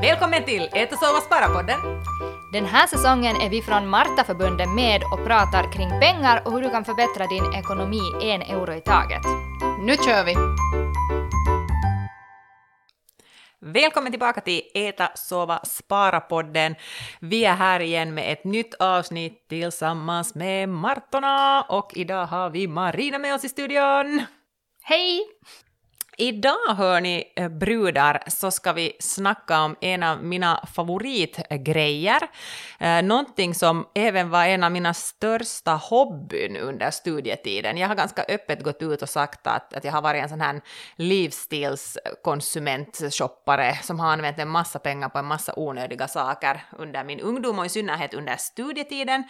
Välkommen till Ät och sova spara-podden! Den här säsongen är vi från Martaförbundet med och pratar kring pengar och hur du kan förbättra din ekonomi en euro i taget. Nu kör vi! Välkommen tillbaka till Äta, sova, spara-podden. Vi är här igen med ett nytt avsnitt tillsammans med Martorna och idag har vi Marina med oss i studion. Hej! Idag, hör ni eh, brudar, så ska vi snacka om en av mina favoritgrejer. Eh, någonting som även var en av mina största hobbyn under studietiden. Jag har ganska öppet gått ut och sagt att, att jag har varit en sån här livsstilskonsumentshoppare som har använt en massa pengar på en massa onödiga saker under min ungdom och i synnerhet under studietiden.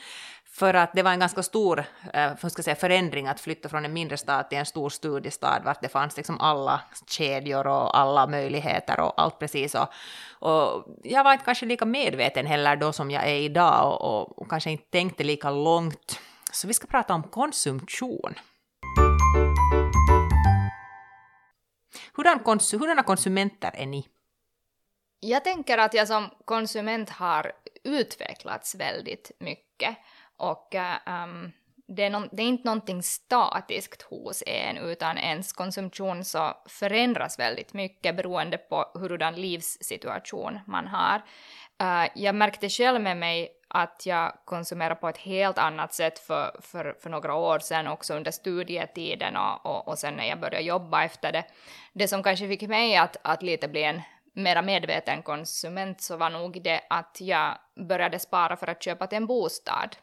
För att det var en ganska stor eh, ska säga, förändring att flytta från en mindre stad till en stor studiestad vart det fanns liksom alla kedjor och alla möjligheter och allt precis. Och, och jag var inte kanske lika medveten heller då som jag är idag och, och, och kanske inte tänkte lika långt. Så vi ska prata om konsumtion. Hurdana kons hurdana konsumenter är ni? Jag tänker att jag som konsument har utvecklats väldigt mycket. Och um, det, är no det, är inte någonting statiskt hos en, utan ens konsumtion så förändras väldigt mycket beroende på hurdan livssituation man har. Uh, jag märkte själv med mig att jag konsumerar på ett helt annat sätt för, för, för några år sedan, också under studietiden och, och, och sen när jag började jobba efter det. Det som kanske fick mig att, att lite bli en mera medveten konsument så var nog det att jag började spara för att köpa till en bostad.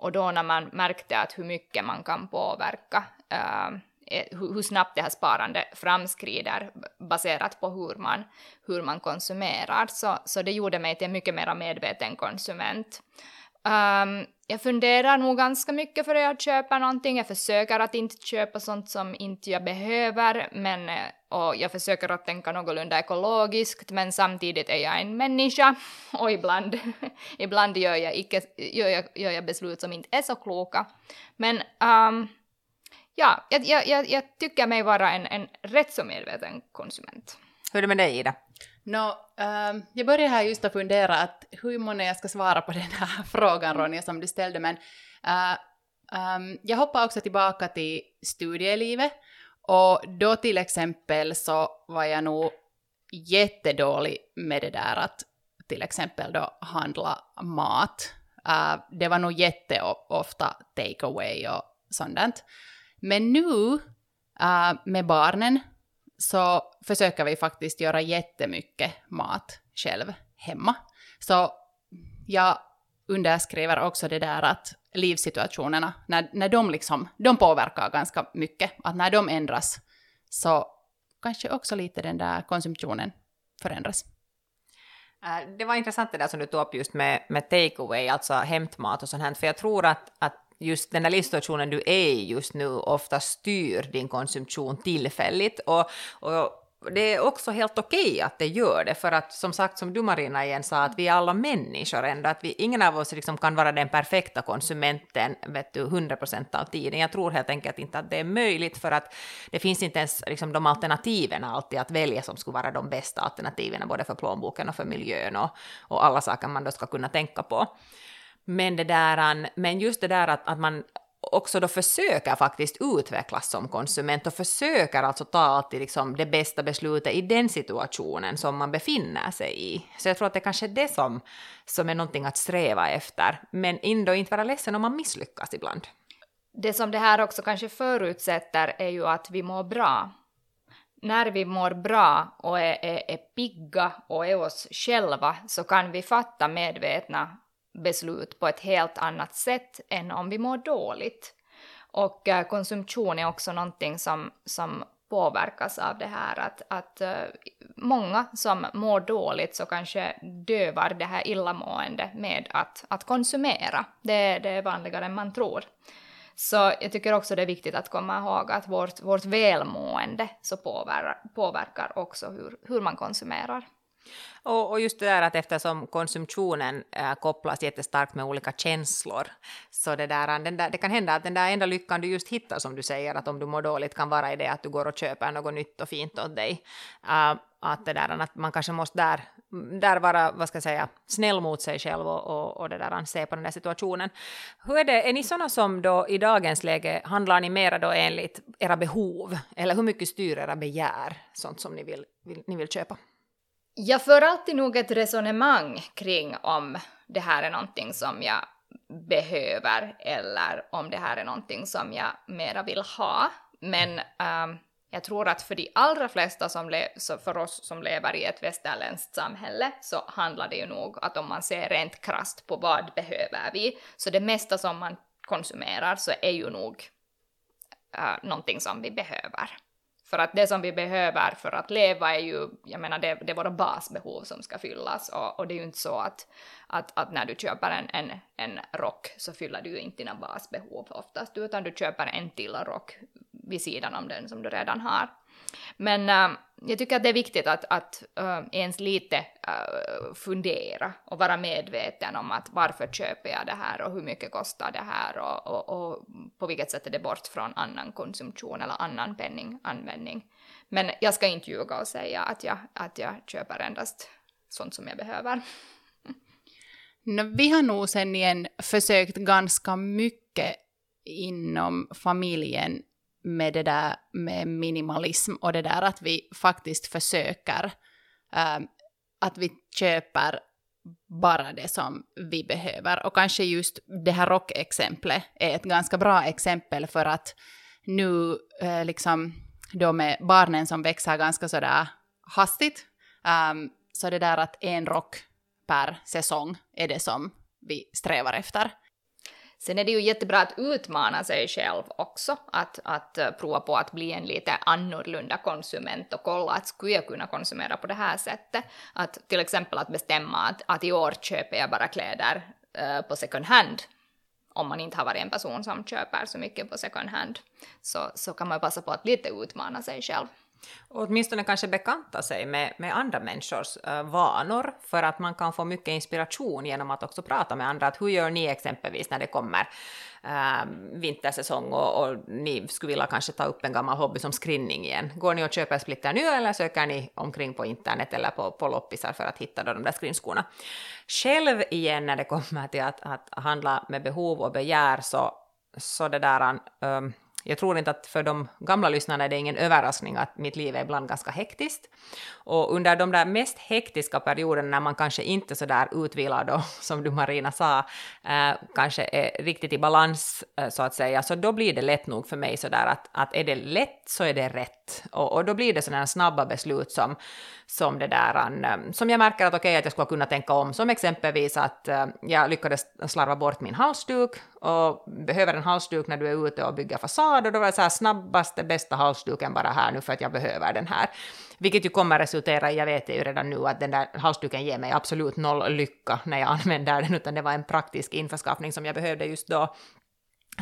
Och då när man märkte att hur mycket man kan påverka, eh, eh hur snabbt det här sparandet framskrider baserat på hur man, hur man konsumerar, så, så det gjorde mig till en mycket mer medveten konsument. Um, jag funderar nog ganska mycket före jag köper någonting. Jag försöker att inte köpa sånt som inte jag behöver, men eh, och jag försöker att tänka någorlunda ekologiskt, men samtidigt är jag en människa och ibland, ibland gör, jag icke, gör, jag, gör jag beslut som inte är så kloka. Men um, ja, jag, jag, jag, tycker mig vara en, en rätt så medveten konsument. Hur är det med dig, Ida? No, um, jag börjar här just att fundera att hur många jag ska svara på den här frågan Ronja som du ställde men uh, um, jag hoppar också tillbaka till studielivet och då till exempel så var jag nog jättedålig med det där att till exempel då handla mat. Uh, det var nog jätteofta take away och sådant. Men nu uh, med barnen så försöker vi faktiskt göra jättemycket mat själv hemma. Så jag underskriver också det där att livssituationerna, när, när de liksom, de påverkar ganska mycket, att när de ändras så kanske också lite den där konsumtionen förändras. Äh, det var intressant det där som du tog upp just med, med takeaway, alltså hämtmat och sånt här, för jag tror att, att just den där livssituationen du är i just nu ofta styr din konsumtion tillfälligt. Och, och det är också helt okej okay att det gör det, för att som sagt, som du Marina igen sa, att vi är alla människor ändå, att vi, ingen av oss liksom kan vara den perfekta konsumenten, vet du, 100% av tiden. Jag tror helt enkelt inte att det är möjligt, för att det finns inte ens liksom, de alternativen alltid att välja som skulle vara de bästa alternativen, både för plånboken och för miljön och, och alla saker man då ska kunna tänka på. Men, det där, men just det där att, att man också då försöker faktiskt utvecklas som konsument och försöker alltså ta alltid liksom det bästa beslutet i den situationen som man befinner sig i. Så jag tror att det kanske är det som, som är någonting att sträva efter, men ändå inte vara ledsen om man misslyckas ibland. Det som det här också kanske förutsätter är ju att vi mår bra. När vi mår bra och är, är, är pigga och är oss själva så kan vi fatta medvetna beslut på ett helt annat sätt än om vi mår dåligt. Och äh, konsumtion är också någonting som, som påverkas av det här att, att äh, många som mår dåligt så kanske dövar det här illamående med att, att konsumera. Det, det är vanligare än man tror. Så jag tycker också det är viktigt att komma ihåg att vårt, vårt välmående så påverkar, påverkar också hur, hur man konsumerar. Och, och, just det där att eftersom konsumtionen äh, kopplas jättestarkt med olika känslor, så det, där, den där, det kan hända att den där enda lyckan du just hittar, som du säger, att om du mår dåligt kan vara i det att du går och köper något nytt och fint åt dig. Äh, att, det där, att man kanske måste där, där vara, vad ska jag säga, snäll mot sig själv och, och, och det där, se på den där situationen. Hur är det, är ni sådana som då i dagens läge, handlar ni mera då enligt era behov, eller hur mycket styr era begär, sånt som ni vill, vill, ni vill köpa? Jag för alltid nog ett resonemang kring om det här är någonting som jag behöver eller om det här är någonting som jag mera vill ha. Men um, jag tror att för de allra flesta som le- för oss som lever i ett västerländskt samhälle så handlar det ju nog att om man ser rent krast på vad behöver vi, så det mesta som man konsumerar så är ju nog uh, någonting som vi behöver. För att det som vi behöver för att leva är ju, jag menar det, det är våra basbehov som ska fyllas och, och det är ju inte så att, att, att när du köper en, en, en rock så fyller du ju inte dina basbehov oftast utan du köper en till rock vid sidan om den som du redan har. Men äh, jag tycker att det är viktigt att, att äh, ens lite äh, fundera och vara medveten om att varför köper jag det här och hur mycket kostar det här och, och, och på vilket sätt är det bort från annan konsumtion eller annan penninganvändning. Men jag ska inte ljuga och säga att jag, att jag köper endast sånt som jag behöver. No, vi har nog sen igen försökt ganska mycket inom familjen med det där med minimalism och det där att vi faktiskt försöker äh, att vi köper bara det som vi behöver. Och kanske just det här rockexemplet är ett ganska bra exempel för att nu äh, liksom då med barnen som växer ganska sådär hastigt, um, så det där att en rock per säsong är det som vi strävar efter. Sen är det ju jättebra att utmana sig själv också, att, att eh, prova på att bli en lite annorlunda konsument och kolla att skulle jag kunna konsumera på det här sättet. Att till exempel att bestämma att, att i år köper jag bara kläder eh, på second hand. Om man inte har varit en person som köper så mycket på second hand så, så kan man passa på att lite utmana sig själv. Och åtminstone kanske bekanta sig med, med andra människors uh, vanor, för att man kan få mycket inspiration genom att också prata med andra. Att hur gör ni exempelvis när det kommer uh, vintersäsong och, och, ni skulle vilja kanske ta upp en gammal hobby som skrinning igen? Går ni och köper splitter nu eller söker ni omkring på internet eller på, på loppisar för att hitta då de där skrinskorna? Själv igen när det kommer till att, att handla med behov och begär så, så det där um, jag tror inte att för de gamla lyssnarna är det ingen överraskning att mitt liv är ibland ganska hektiskt. Och under de där mest hektiska perioderna när man kanske inte så där utvilad då, som du Marina sa, eh, kanske är riktigt i balans eh, så att säga, så då blir det lätt nog för mig så där att, att är det lätt så är det rätt. Och, och då blir det sådana snabba beslut som, som det där, an, som jag märker att okej okay, att jag skulle kunna tänka om, som exempelvis att eh, jag lyckades slarva bort min halsduk och behöver en halsduk när du är ute och bygger fasad och då var det så här snabbaste, bästa halsduken bara här nu för att jag behöver den här. Vilket ju kommer resultera i, jag vet ju redan nu att den där halsduken ger mig absolut noll lycka när jag använder den, utan det var en praktisk införskaffning som jag behövde just då.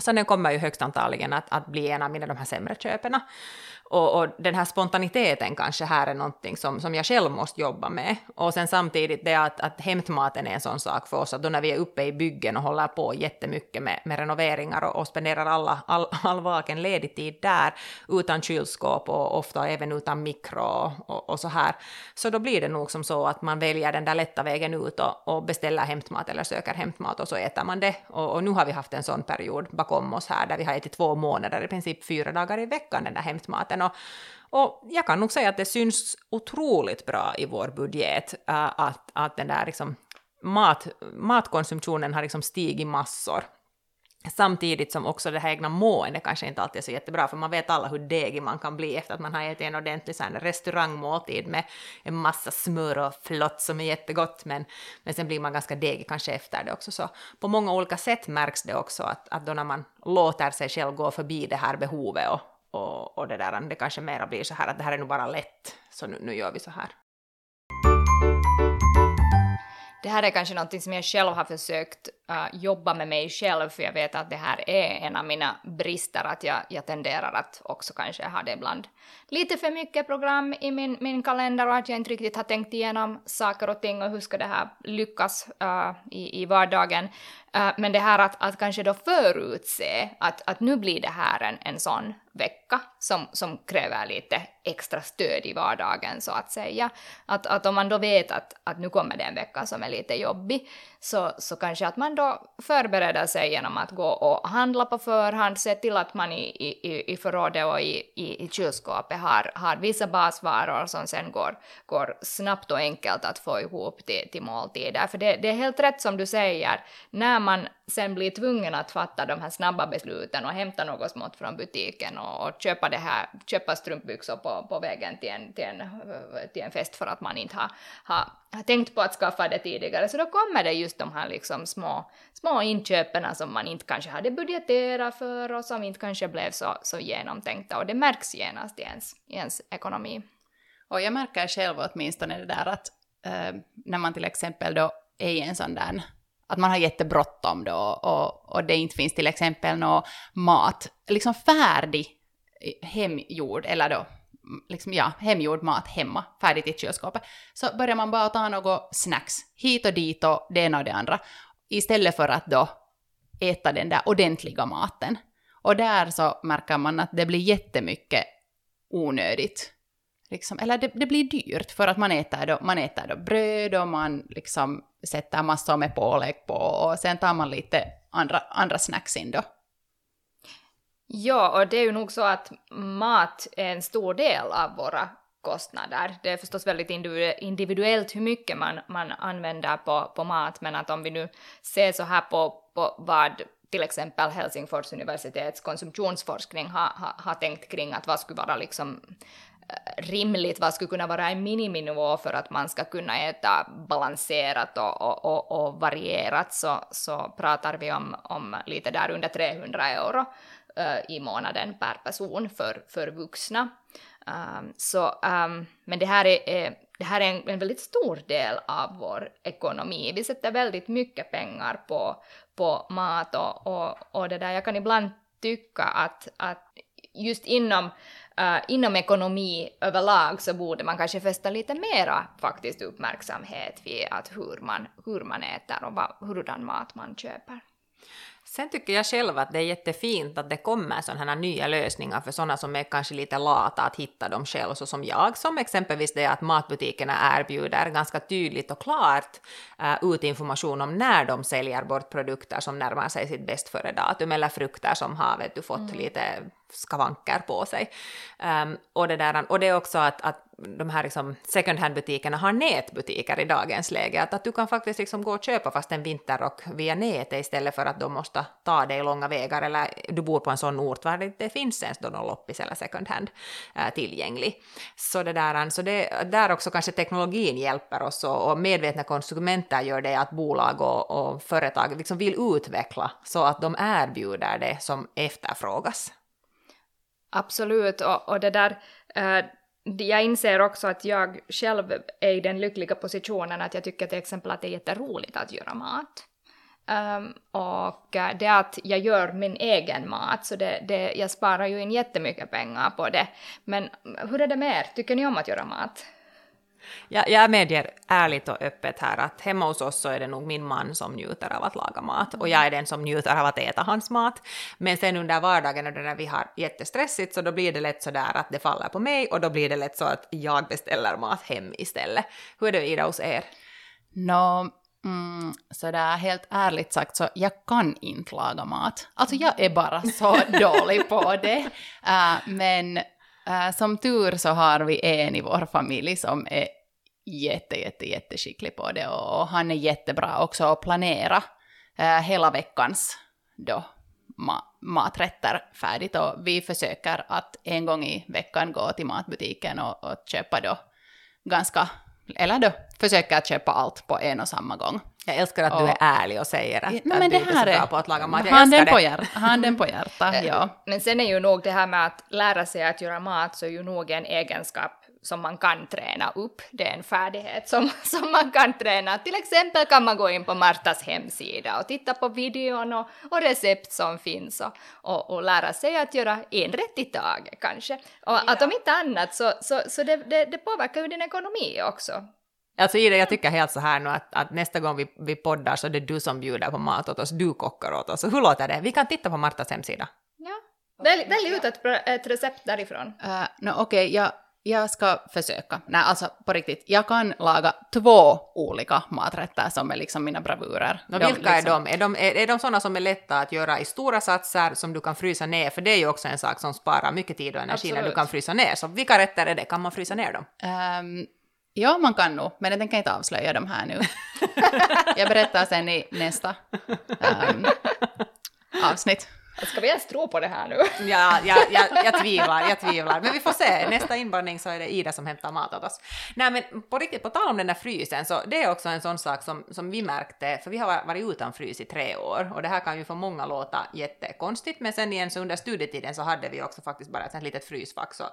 Så den kommer ju högst antagligen att, att bli en av mina de här sämre köperna. Och, och, den här spontaniteten kanske här är någonting som, som jag själv måste jobba med. Och sen samtidigt det att, att hämtmaten är en sån sak för oss, att då när vi är uppe i byggen och håller på jättemycket med, med renoveringar och, och spenderar alla, all, all vaken ledig tid där, utan kylskåp och ofta även utan mikro och, och, så här, så då blir det nog som så att man väljer den där lätta vägen ut och, och beställer hämtmat eller söker hämtmat och så äter man det. Och, och nu har vi haft en sån period bakom oss här där vi har ätit två månader, i princip fyra dagar i veckan den där hämtmaten budgeten. Och, och jag kan nog säga att det syns otroligt bra i vår budget äh, att, att den där liksom mat, matkonsumtionen har liksom stigit massor. Samtidigt som också det här egna måendet kanske inte alltid är så jättebra, för man vet alla hur degig man kan bli efter att man har ätit en ordentlig så här restaurangmåltid med en massa smör och flott som är jättegott, men, men sen blir man ganska degig kanske efter det också. Så på många olika sätt märks det också att, att då när man låter sig själv gå förbi det här behovet och, och, och det där, det kanske mera blir så här att det här är nog bara lätt, så nu, nu gör vi så här. Det här är kanske något som jag själv har försökt uh, jobba med mig själv, för jag vet att det här är en av mina brister, att jag, jag tenderar att också kanske ha det ibland lite för mycket program i min, min kalender och att jag inte riktigt har tänkt igenom saker och ting och hur ska det här lyckas uh, i, i vardagen. Uh, men det här att, att kanske då förutse att, att nu blir det här en, en sån vecka som, som kräver lite extra stöd i vardagen så att säga. Att, att om man då vet att, att nu kommer det en vecka som är lite jobbig så, så kanske att man då förbereder sig genom att gå och handla på förhand, se till att man i, i, i förrådet och i, i, i kylskåpet har, har vissa basvaror som sen går, går snabbt och enkelt att få ihop till, till måltider. För det, det är helt rätt som du säger, när man sen blir tvungen att fatta de här snabba besluten och hämta något smått från butiken och, och köpa det här, köpa strumpbyxor på, på vägen till en, till, en, till en fest för att man inte har, har, har tänkt på att skaffa det tidigare. Så då kommer det just de här liksom små, små inköpen som man inte kanske hade budgeterat för och som inte kanske blev så, så genomtänkta och det märks genast i ens, i ens ekonomi. Och jag märker själv åtminstone det där att eh, när man till exempel då är i en sån där att man har jättebråttom då och, och det inte finns till exempel någon mat, liksom färdig hemgjord, eller då liksom, ja, hemgjord mat hemma, färdigt i kylskåpet, så börjar man bara ta något snacks hit och dit och det ena och det andra, istället för att då äta den där ordentliga maten. Och där så märker man att det blir jättemycket onödigt. Liksom, eller det, det, blir dyrt för att man äter, då, man äter då bröd och man liksom sätter massor med pålägg på och sen tar man lite andra, andra snacks in då. Ja, och det är ju nog så att mat är en stor del av våra kostnader. Det är förstås väldigt individuellt hur mycket man, man använder på, på mat, men att om vi nu ser så här på, på vad till exempel Helsingfors universitets konsumtionsforskning har, har, har tänkt kring att vad skulle vara liksom rimligt, vad skulle kunna vara en miniminivå för att man ska kunna äta balanserat och, och, och, och varierat så, så pratar vi om, om lite där under 300 euro uh, i månaden per person för, för vuxna. Um, så, um, men det här är, är det här är en, en, väldigt stor del av vår ekonomi. Vi sätter väldigt mycket pengar på, på mat och, och, och det där. Jag kan ibland tycka att, att just inom, uh, inom ekonomi överlag så borde man kanske fästa lite mera faktiskt uppmärksamhet vid att hur man, hur man äter och vad, hurdan mat man köper. Sen tycker jag själv att det är jättefint att det kommer sådana här nya lösningar för sådana som är kanske lite lata att hitta dem själv, så som jag, som exempelvis det att matbutikerna erbjuder ganska tydligt och klart uh, ut information om när de säljer bort produkter som närmar sig sitt bäst före datum eller frukter som har vet du, fått mm. lite skavanker på sig. Um, och, det där, och det är också att, att de här liksom second hand-butikerna har nätbutiker i dagens läge, att, att du kan faktiskt liksom gå och köpa fast en vinterrock via nätet istället för att de måste ta dig långa vägar eller du bor på en sån ort där det inte finns ens då någon loppis eller second hand äh, eh, tillgänglig. Så det där, så det, där också kanske teknologin hjälper oss och, och medvetna konsumenter gör det att bolag och, och företag liksom vill utveckla så att de erbjuder det som efterfrågas. Absolut, och, och det där, äh, jag inser också att jag själv är i den lyckliga positionen att jag tycker till exempel att det är jätteroligt att göra mat. Um, och eh, det att jag gör min egen mat, så det, det, jag sparar ju in jättemycket pengar på det. Men mm, hur är det med er? Tycker ni om att göra mat? Jag, jag medger ärligt och öppet här att hemma hos oss så är det nog min man som njuter av att laga mat och jag är den som njuter av att äta hans mat. Men sen under vardagen och när vi har jättestressigt så då blir det lätt så där att det faller på mig och då blir det lätt så att jag beställer mat hem istället. Hur är det Ida hos er? No, Mm, sådär helt ärligt sagt så jag kan inte laga mat. Alltså jag är bara så dålig på det. Uh, men uh, som tur så har vi en i vår familj som är jätte, jätte, jätteskicklig på det och han är jättebra också att planera äh, hela veckans då ma maträtter färdigt och vi försöker att en gång i veckan gå till matbutiken och, och köpa då ganska, eller då försöka att köpa allt på en och samma gång. Jag älskar att och, du är ärlig och säger att, men att du är så bra på att laga mat. Jag handen, på hjärta, handen på hjärta, ja. Men sen är ju nog det här med att lära sig att göra mat så är ju nog en egenskap som man kan träna upp. Det är en färdighet som, som man kan träna. Till exempel kan man gå in på Martas hemsida och titta på videon och, och recept som finns och, och, och, lära sig att göra en rätt i taget kanske. Och ja. att om inte annat så, så, så det, det, det påverkar ju din ekonomi också. Alltså Ida, jag tycker helt så här nu att, att nästa gång vi, vi poddar så är det du som bjuder på mat åt oss, du kockar åt oss. Hur låter det? Vi kan titta på Martas hemsida. Ja. Välj, välj ut ett, ett recept därifrån. Uh, no, Okej, okay, jag, jag ska försöka. Nej, alltså på riktigt. Jag kan laga två olika maträtter som är liksom mina bravurer. No, vilka de, liksom... är de? Är de, är, är de sådana som är lätta att göra i stora satser som du kan frysa ner? För det är ju också en sak som sparar mycket tid och energi Absolut. när du kan frysa ner. Så vilka rätter är det? Kan man frysa ner dem? Um, Ja, man kan nog, men jag tänker inte avslöja dem här nu. jag berättar sen i nästa um, avsnitt. Ska vi ens tro på det här nu? ja, ja, ja, jag tvivlar, jag tvivlar. Men vi får se. Nästa inblandning så är det Ida som hämtar mat åt oss. Nej, men på riktigt, på tal om den där frysen, så det är också en sån sak som, som vi märkte, för vi har varit utan frys i tre år, och det här kan ju för många låta jättekonstigt, men sen igen så under studietiden så hade vi också faktiskt bara ett litet frysfack, så,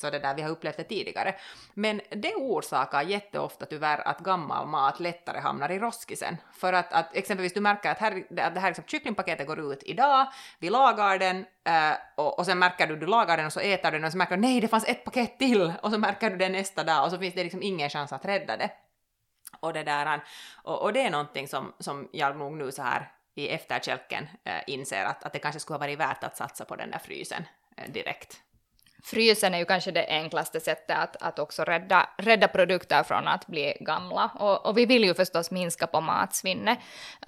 så det där, vi har upplevt det tidigare. Men det orsakar jätteofta tyvärr att gammal mat lättare hamnar i roskisen. För att, att exempelvis du märker att, här, att det här liksom, kycklingpaketet går ut idag, vi lagar den äh, eh, och, och sen märker du, du lagar den och så äter du den och så märker du nej det fanns ett paket till och så märker du det nästa dag och så finns det liksom ingen chans att rädda det. Och det där, och, och det är någonting som, som jag nog nu så här i efterkälken äh, inser att, att det kanske skulle ha varit värt att satsa på den där frysen äh, direkt. Frysen är ju kanske det enklaste sättet att, att också rädda, rädda produkter från att bli gamla. Och, och vi vill ju förstås minska på matsvinnet.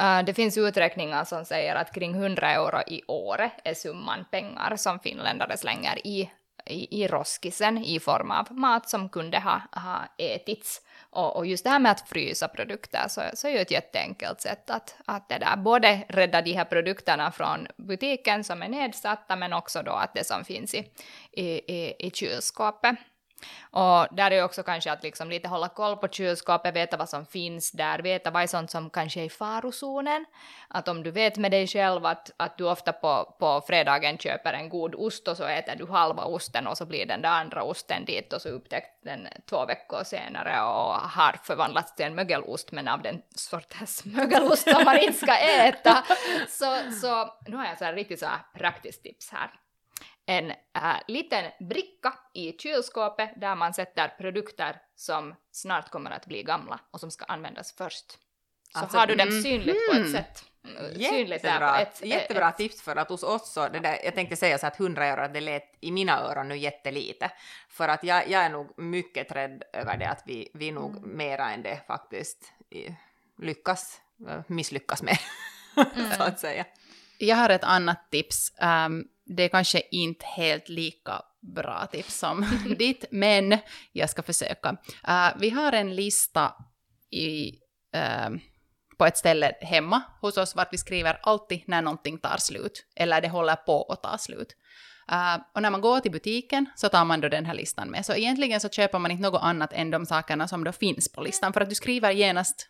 Uh, det finns uträkningar som säger att kring 100 euro i året är summan pengar som finländare slänger i, i, i roskisen i form av mat som kunde ha, ha ätits. Och, och, just det här med att frysa produkter så, så är ju ett jätteenkelt sätt att, att det där, både rädda de här produkterna från butiken som är nedsatta men också då att det som finns i, i, i, i kylskåpet. Och där är också kanske att liksom lite hålla koll på kylskåpet, veta vad som finns där, veta vad är sånt som kanske är i farozonen. Att om du vet med dig själv att, att du ofta på, på fredagen köper en god ost och så äter du halva osten och så blir den där andra osten dit och så upptäckt den två veckor senare och har förvandlats till en mögelost men av den sortens mögelost som man inte ska äta. Så, så nu har jag så här riktigt så här praktiskt tips här en äh, liten bricka i kylskåpet där man sätter produkter som snart kommer att bli gamla och som ska användas först. Så alltså, har du dem mm, synligt på ett mm. sätt. Jättebra, ett, jättebra ett, tips för att hos oss så, det där, jag tänkte säga så att 100 euro, det lät i mina öron nu jättelite. För att jag, jag är nog mycket rädd över det att vi, vi nog mm. mera än det faktiskt lyckas, misslyckas med, mm. så att säga. Jag har ett annat tips. Um, det är kanske inte helt lika bra tips som ditt, men jag ska försöka. Uh, vi har en lista i, uh, på ett ställe hemma hos oss vart vi skriver alltid när någonting tar slut, eller det håller på att ta slut. Uh, och när man går till butiken så tar man då den här listan med. Så egentligen så köper man inte något annat än de sakerna som då finns på listan, för att du skriver genast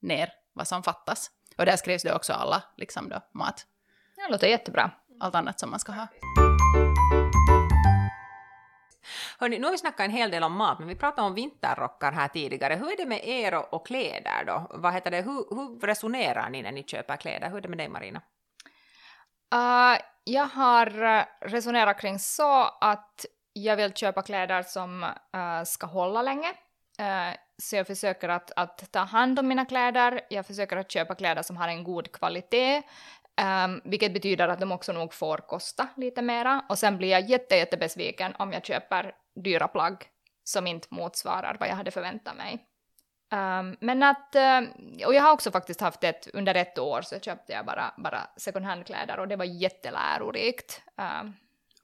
ner vad som fattas. Och där skrivs det också alla liksom då, mat. Det låter jättebra allt annat som man ska ha. Hörrni, nu har vi snackat en hel del om mat, men vi pratade om vinterrockar här tidigare. Hur är det med er och kläder då? Vad heter det? Hur, hur resonerar ni när ni köper kläder? Hur är det med dig Marina? Uh, jag har eh, resonerat kring så att jag vill köpa kläder som uh, ska hålla länge. Uh, så jag försöker att, att ta hand om mina kläder, jag försöker att köpa kläder som har en god kvalitet, Um, vilket betyder att de också nog får kosta lite mera. Och sen blir jag jätte, jättebesviken om jag köper dyra plagg som inte motsvarar vad jag hade förväntat mig. Um, men att, uh, och jag har också faktiskt haft ett, under ett år så köpte jag bara, bara second hand-kläder och det var jättelärorikt. Um,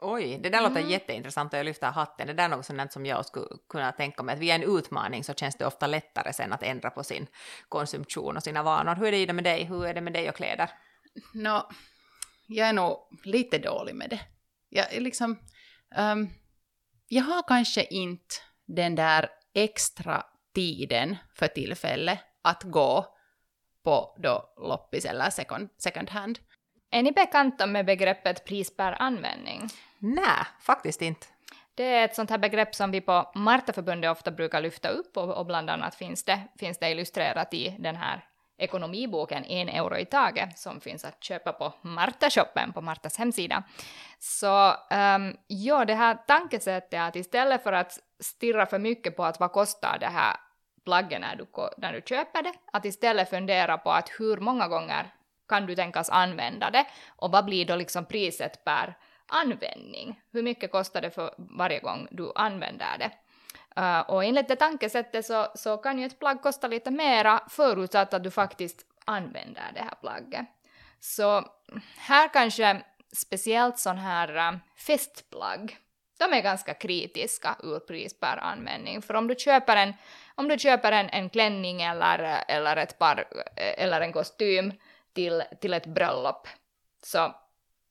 Oj, det där låter mm. jätteintressant och jag lyfter hatten. Det där är något sånt som jag skulle kunna tänka mig. Att via en utmaning så känns det ofta lättare sen att ändra på sin konsumtion och sina vanor. Hur är det med dig? Hur är det med dig och kläder? Nå, jag är nog lite dålig med det. Jag, liksom, um, jag har kanske inte den där extra tiden för tillfället att gå på då loppis eller second, second hand. Är ni bekanta med begreppet pris per användning? Nej, faktiskt inte. Det är ett sånt här begrepp som vi på Martaförbundet ofta brukar lyfta upp och, och bland annat finns det, finns det illustrerat i den här ekonomiboken En euro i taget som finns att köpa på Marta-shoppen på Martas hemsida. Så um, ja, det här tankesättet att istället för att stirra för mycket på att vad kostar det här plagget när du, när du köper det, att istället fundera på att hur många gånger kan du tänkas använda det och vad blir då liksom priset per användning? Hur mycket kostar det för varje gång du använder det? Uh, och enligt det tankesättet så, så kan ju ett plagg kosta lite mera förutsatt att du faktiskt använder det här plagget. Så här kanske speciellt sån här uh, festplagg, de är ganska kritiska ur pris per användning. För om du köper en, om du köper en, en klänning eller, eller, ett par, eller en kostym till, till ett bröllop, så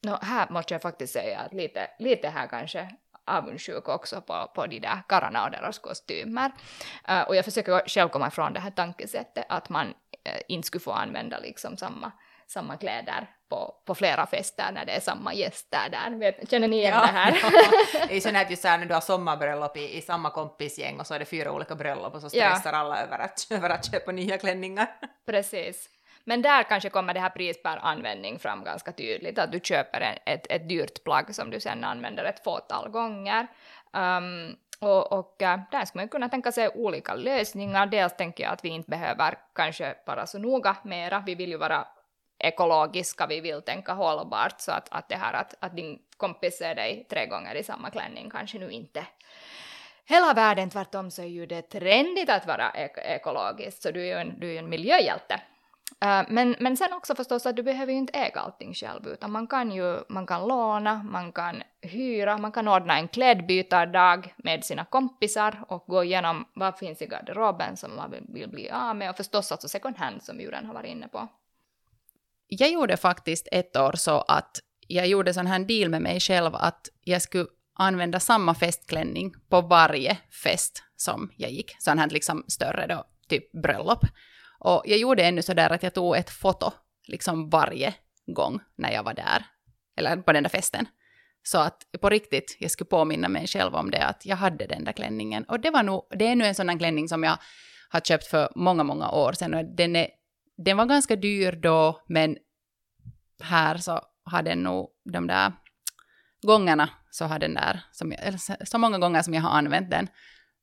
no, här måste jag faktiskt säga att lite, lite här kanske avundsjuk också på, på de där karlarna och deras kostymer. Uh, och jag försöker själv komma ifrån det här tankesättet att man uh, inte skulle få använda liksom samma, samma kläder på, på flera fester när det är samma gäster där. Vet, känner ni igen ja, det här? Ja. Det är ju att just när du har sommarbröllop i, i samma kompisgäng och så är det fyra olika bröllop och så stressar ja. alla över att, över att köpa nya klänningar. Precis. Men där kanske kommer det här pris per användning fram ganska tydligt, att du köper en, ett, ett dyrt plagg som du sen använder ett fåtal gånger. Um, och, och äh, där skulle man kunna tänka sig olika lösningar. Dels tänker jag att vi inte behöver kanske vara så noga mera, vi vill ju vara ekologiska, vi vill tänka hållbart, så att, att det här att, att din kompis ser dig tre gånger i samma klänning kanske nu inte hela världen, tvärtom så är ju det trendigt att vara ek ekologisk, så du är ju en, du är en miljöhjälte. Uh, men, men sen också förstås att du behöver ju inte äga allting själv, utan man kan ju man kan låna, man kan hyra, man kan ordna en klädbytardag med sina kompisar och gå igenom vad finns i garderoben som man vill bli av med och förstås alltså second hand som Juren har varit inne på. Jag gjorde faktiskt ett år så att jag gjorde sån här deal med mig själv att jag skulle använda samma festklänning på varje fest som jag gick. Sån här liksom större då, typ bröllop. Och jag gjorde ännu sådär att jag tog ett foto liksom varje gång när jag var där, eller på den där festen. Så att på riktigt, jag skulle påminna mig själv om det, att jag hade den där klänningen. Och det var nog, det är nu en sån där klänning som jag har köpt för många, många år sedan. Och den, är, den var ganska dyr då, men här så har den nog de där gångerna så har den där, som jag, eller så många gånger som jag har använt den,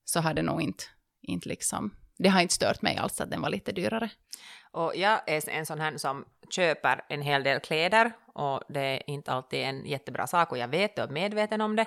så har den nog inte, inte liksom det har inte stört mig alls att den var lite dyrare. Och jag är en sån här som köper en hel del kläder och det är inte alltid en jättebra sak och jag vet och är medveten om det.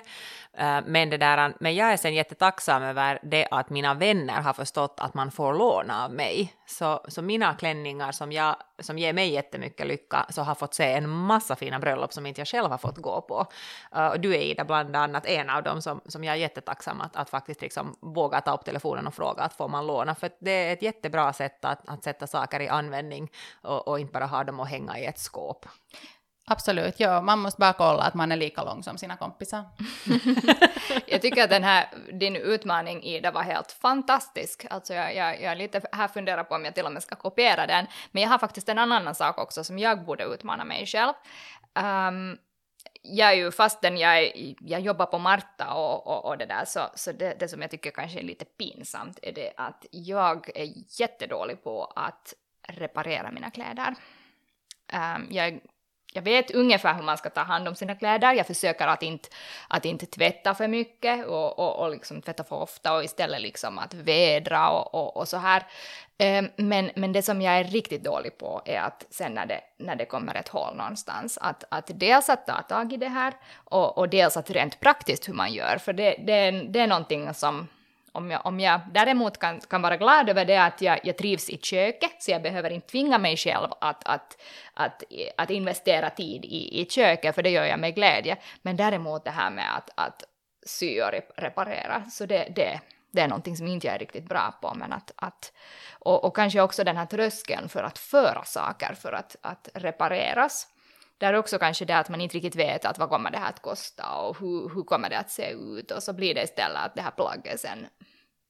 Eh, men, det där, men jag är sen jättetacksam över det att mina vänner har förstått att man får låna av mig. Så, så mina klänningar som, jag, som ger mig jättemycket lycka så har fått se en massa fina bröllop som inte jag själv har fått gå på. Eh, och du är Ida bland annat en av dem som, som jag är jättetacksam att, att faktiskt liksom våga ta upp telefonen och fråga att får man låna. För det är ett jättebra sätt att, att sätta saker i användning och, och inte bara ha dem att hänga i ett skåp. Absolut, ja, man måste bara kolla att man är lika lång som sina kompisar. jag tycker att den här, din utmaning Ida var helt fantastisk. Alltså jag, jag, jag lite här funderar på om jag till och med ska kopiera den. Men jag har faktiskt en annan sak också som jag borde utmana mig själv. Um, jag är ju, fastän jag, jag jobbar på Marta och, och, och det där, så, så det, det, som jag tycker kanske är lite pinsamt är det att jag är jättedålig på att reparera mina kläder. Um, jag jag vet ungefär hur man ska ta hand om sina kläder. Jag försöker att inte, att inte tvätta för mycket och, och, och liksom tvätta för ofta och istället liksom att vädra och, och, och så här. Um, men, men det som jag är riktigt dålig på är att sen när det, när det kommer ett hål någonstans, att, att dels att ta tag i det här och, och dels att rent praktiskt hur man gör, för det, det, det är någonting som om jag, om jag däremot kan, kan vara glad över det att jag, jag trivs i köket, så jag behöver inte tvinga mig själv att, att, att, att investera tid i, i köket, för det gör jag med glädje. Men däremot det här med att, att sy och reparera, så det, det, det är någonting som inte jag är riktigt bra på. Men att, att, och, och kanske också den här tröskeln för att föra saker för att, att repareras. Där är också kanske det att man inte riktigt vet att vad kommer det här att kosta och hur, hur kommer det att se ut och så blir det istället att det här plagget sen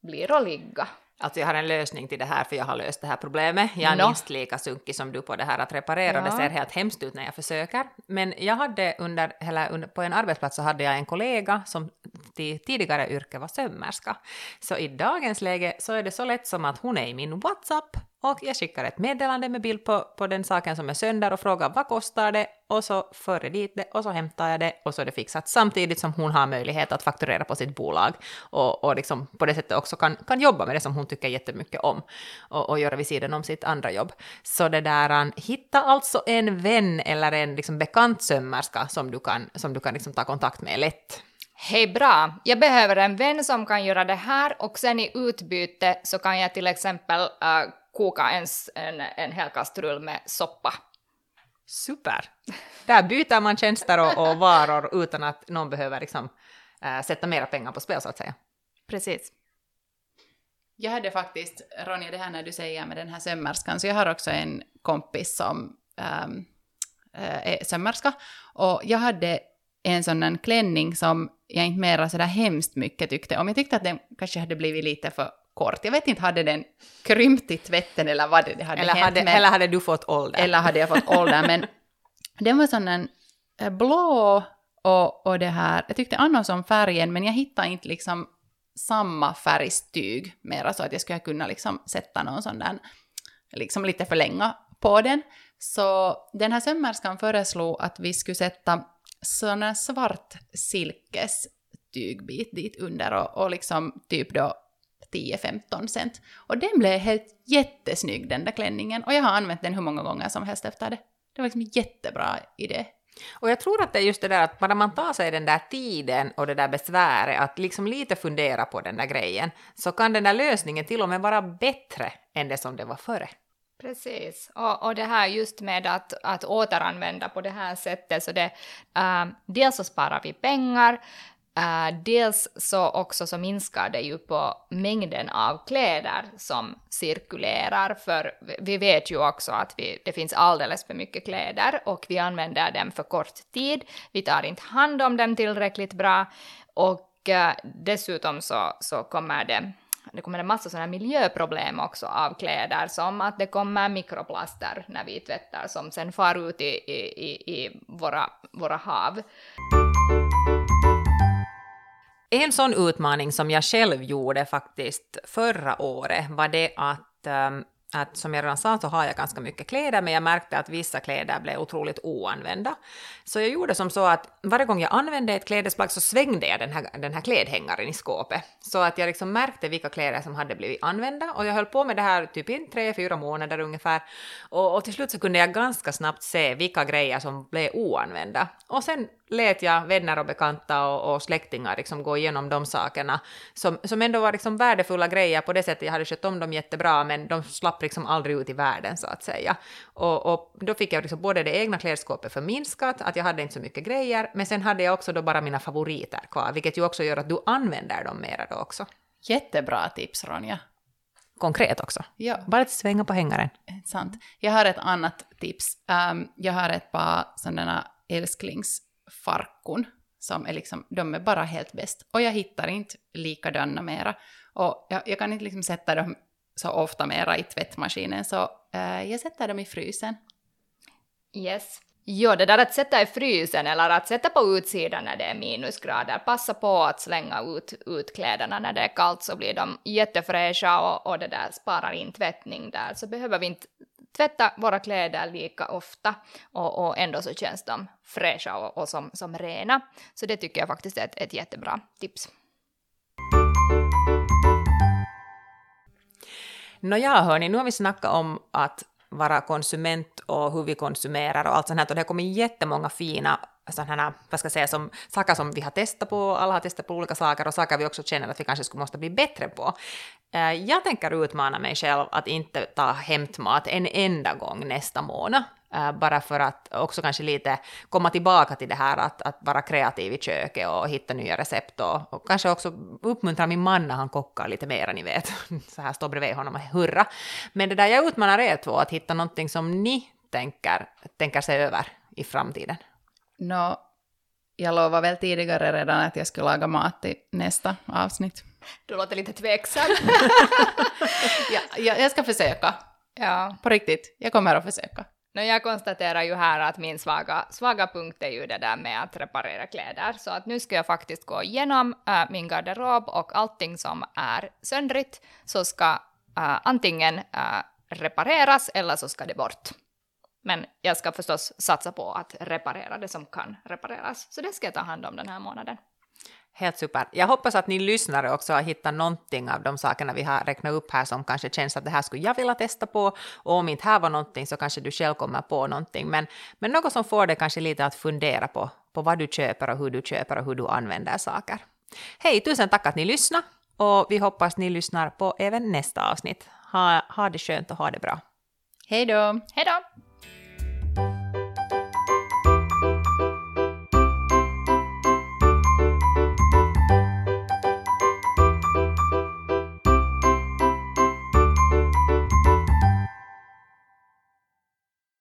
blir att ligga. Alltså jag har en lösning till det här för jag har löst det här problemet. Jag är no. minst lika sunkig som du på det här att reparera. Ja. Det ser helt hemskt ut när jag försöker. Men jag hade under, eller under, på en arbetsplats så hade jag en kollega som till tidigare yrke var sömmerska. Så i dagens läge så är det så lätt som att hon är i min WhatsApp och jag skickar ett meddelande med bild på, på den saken som är sönder och frågar vad kostar det och så för jag dit det och så hämtar jag det och så är det fixat samtidigt som hon har möjlighet att fakturera på sitt bolag och, och liksom på det sättet också kan, kan jobba med det som hon tycker jättemycket om och, och göra vid sidan om sitt andra jobb. Så det där, hitta alltså en vän eller en liksom bekant sömmerska som du kan, som du kan liksom ta kontakt med lätt. Hej bra, jag behöver en vän som kan göra det här och sen i utbyte så kan jag till exempel uh, koka ens en, en hel kastrull med soppa. Super! Där byter man tjänster och, och varor utan att någon behöver liksom, äh, sätta mera pengar på spel så att säga. Precis. Jag hade faktiskt, Ronja, det här när du säger med den här sömmerskan, så jag har också en kompis som ähm, är sömmerska. Och jag hade en sån klänning som jag inte mera sådär hemskt mycket tyckte om. Jag tyckte att den kanske hade blivit lite för kort. Jag vet inte, hade den krympt i tvätten eller vad det hade eller hänt. Hade, men, eller hade du fått ålder? Eller hade jag fått ålder, men den var sån en eh, blå och, och det här, jag tyckte annars om färgen, men jag hittade inte liksom samma färgstyg mera så att jag skulle kunna liksom sätta någon sån där, liksom lite förlänga på den. Så den här sömmerskan föreslog att vi skulle sätta sån här svart silkestygbit dit under och, och liksom typ då 10-15 cent. Och den blev helt jättesnygg den där klänningen och jag har använt den hur många gånger som helst efter det. Det var liksom en jättebra idé. Och jag tror att det är just det där att bara man tar sig den där tiden och det där besväret att liksom lite fundera på den där grejen så kan den där lösningen till och med vara bättre än det som det var före. Precis, och, och det här just med att, att återanvända på det här sättet, så det, äh, dels så sparar vi pengar, Uh, dels så också så minskar det ju på mängden av kläder som cirkulerar, för vi vet ju också att vi, det finns alldeles för mycket kläder och vi använder dem för kort tid, vi tar inte hand om dem tillräckligt bra och uh, dessutom så, så kommer det det kommer en massa sådana miljöproblem också av kläder, som att det kommer mikroplaster när vi tvättar, som sen far ut i, i, i våra, våra hav. En sån utmaning som jag själv gjorde faktiskt förra året var det att um, att som jag redan sa så har jag ganska mycket kläder, men jag märkte att vissa kläder blev otroligt oanvända. Så jag gjorde som så att varje gång jag använde ett klädesplagg så svängde jag den här, den här klädhängaren i skåpet. Så att jag liksom märkte vilka kläder som hade blivit använda och jag höll på med det här typ i tre, fyra månader ungefär. Och, och till slut så kunde jag ganska snabbt se vilka grejer som blev oanvända. Och sen lät jag vänner och bekanta och, och släktingar liksom gå igenom de sakerna som, som ändå var liksom värdefulla grejer på det sättet. Jag hade skött om dem jättebra, men de slapp liksom aldrig ut i världen så att säga. Och, och då fick jag liksom både det egna klädskåpet förminskat, att jag hade inte så mycket grejer, men sen hade jag också då bara mina favoriter kvar, vilket ju också gör att du använder dem mera då också. Jättebra tips Ronja. Konkret också. Ja. Bara att svänga på hängaren. Sant. Jag har ett annat tips. Um, jag har ett par sådana älsklings farkun som är liksom, de är bara helt bäst. Och jag hittar inte likadana mera. Och jag, jag kan inte liksom sätta dem så ofta mera i tvättmaskinen, så eh, jag sätter dem i frysen. Yes. Jo, det där att sätta i frysen eller att sätta på utsidan när det är minusgrader, passa på att slänga ut, ut kläderna när det är kallt så blir de jättefräscha och, och det där sparar in tvättning där, så behöver vi inte tvätta våra kläder lika ofta och, och ändå så känns de fräscha och, och som, som rena. Så det tycker jag faktiskt är ett, ett jättebra tips. Nåja, hörni, nu har vi snackat om att vara konsument och hur vi konsumerar och allt sånt här. Och det har kommit jättemånga fina Alltså sådana, vad ska jag säga, som, saker som vi har testat på, alla har testat på olika saker och saker vi också känner att vi kanske skulle måste bli bättre på. Eh, jag tänker utmana mig själv att inte ta hämtmat en enda gång nästa månad. Eh, bara för att också kanske lite komma tillbaka till det här att, att vara kreativ i köket och hitta nya recept och, och kanske också uppmuntra min man när han kockar lite mer, ni vet. Så här stå bredvid honom och hurra. Men det där jag utmanar er två att hitta någonting som ni tänker, tänker se över i framtiden. Nå, jag lovade väl tidigare redan att jag skulle laga mat till nästa avsnitt. Du låter lite tveksam. ja, jag, jag ska försöka. Ja. På riktigt, jag kommer att försöka. No, jag konstaterar ju här att min svaga, svaga punkt är ju det där med att reparera kläder, så att nu ska jag faktiskt gå igenom äh, min garderob och allting som är söndrigt så ska äh, antingen äh, repareras eller så ska det bort. Men jag ska förstås satsa på att reparera det som kan repareras. Så det ska jag ta hand om den här månaden. Helt super. Jag hoppas att ni lyssnare också har hittat någonting av de sakerna vi har räknat upp här som kanske känns att det här skulle jag vilja testa på och om inte här var någonting så kanske du själv kommer på någonting. Men, men något som får dig kanske lite att fundera på, på vad du köper och hur du köper och hur du använder saker. Hej, tusen tack att ni lyssnade och vi hoppas ni lyssnar på även nästa avsnitt. Ha, ha det skönt och ha det bra. Hej då! Hej då!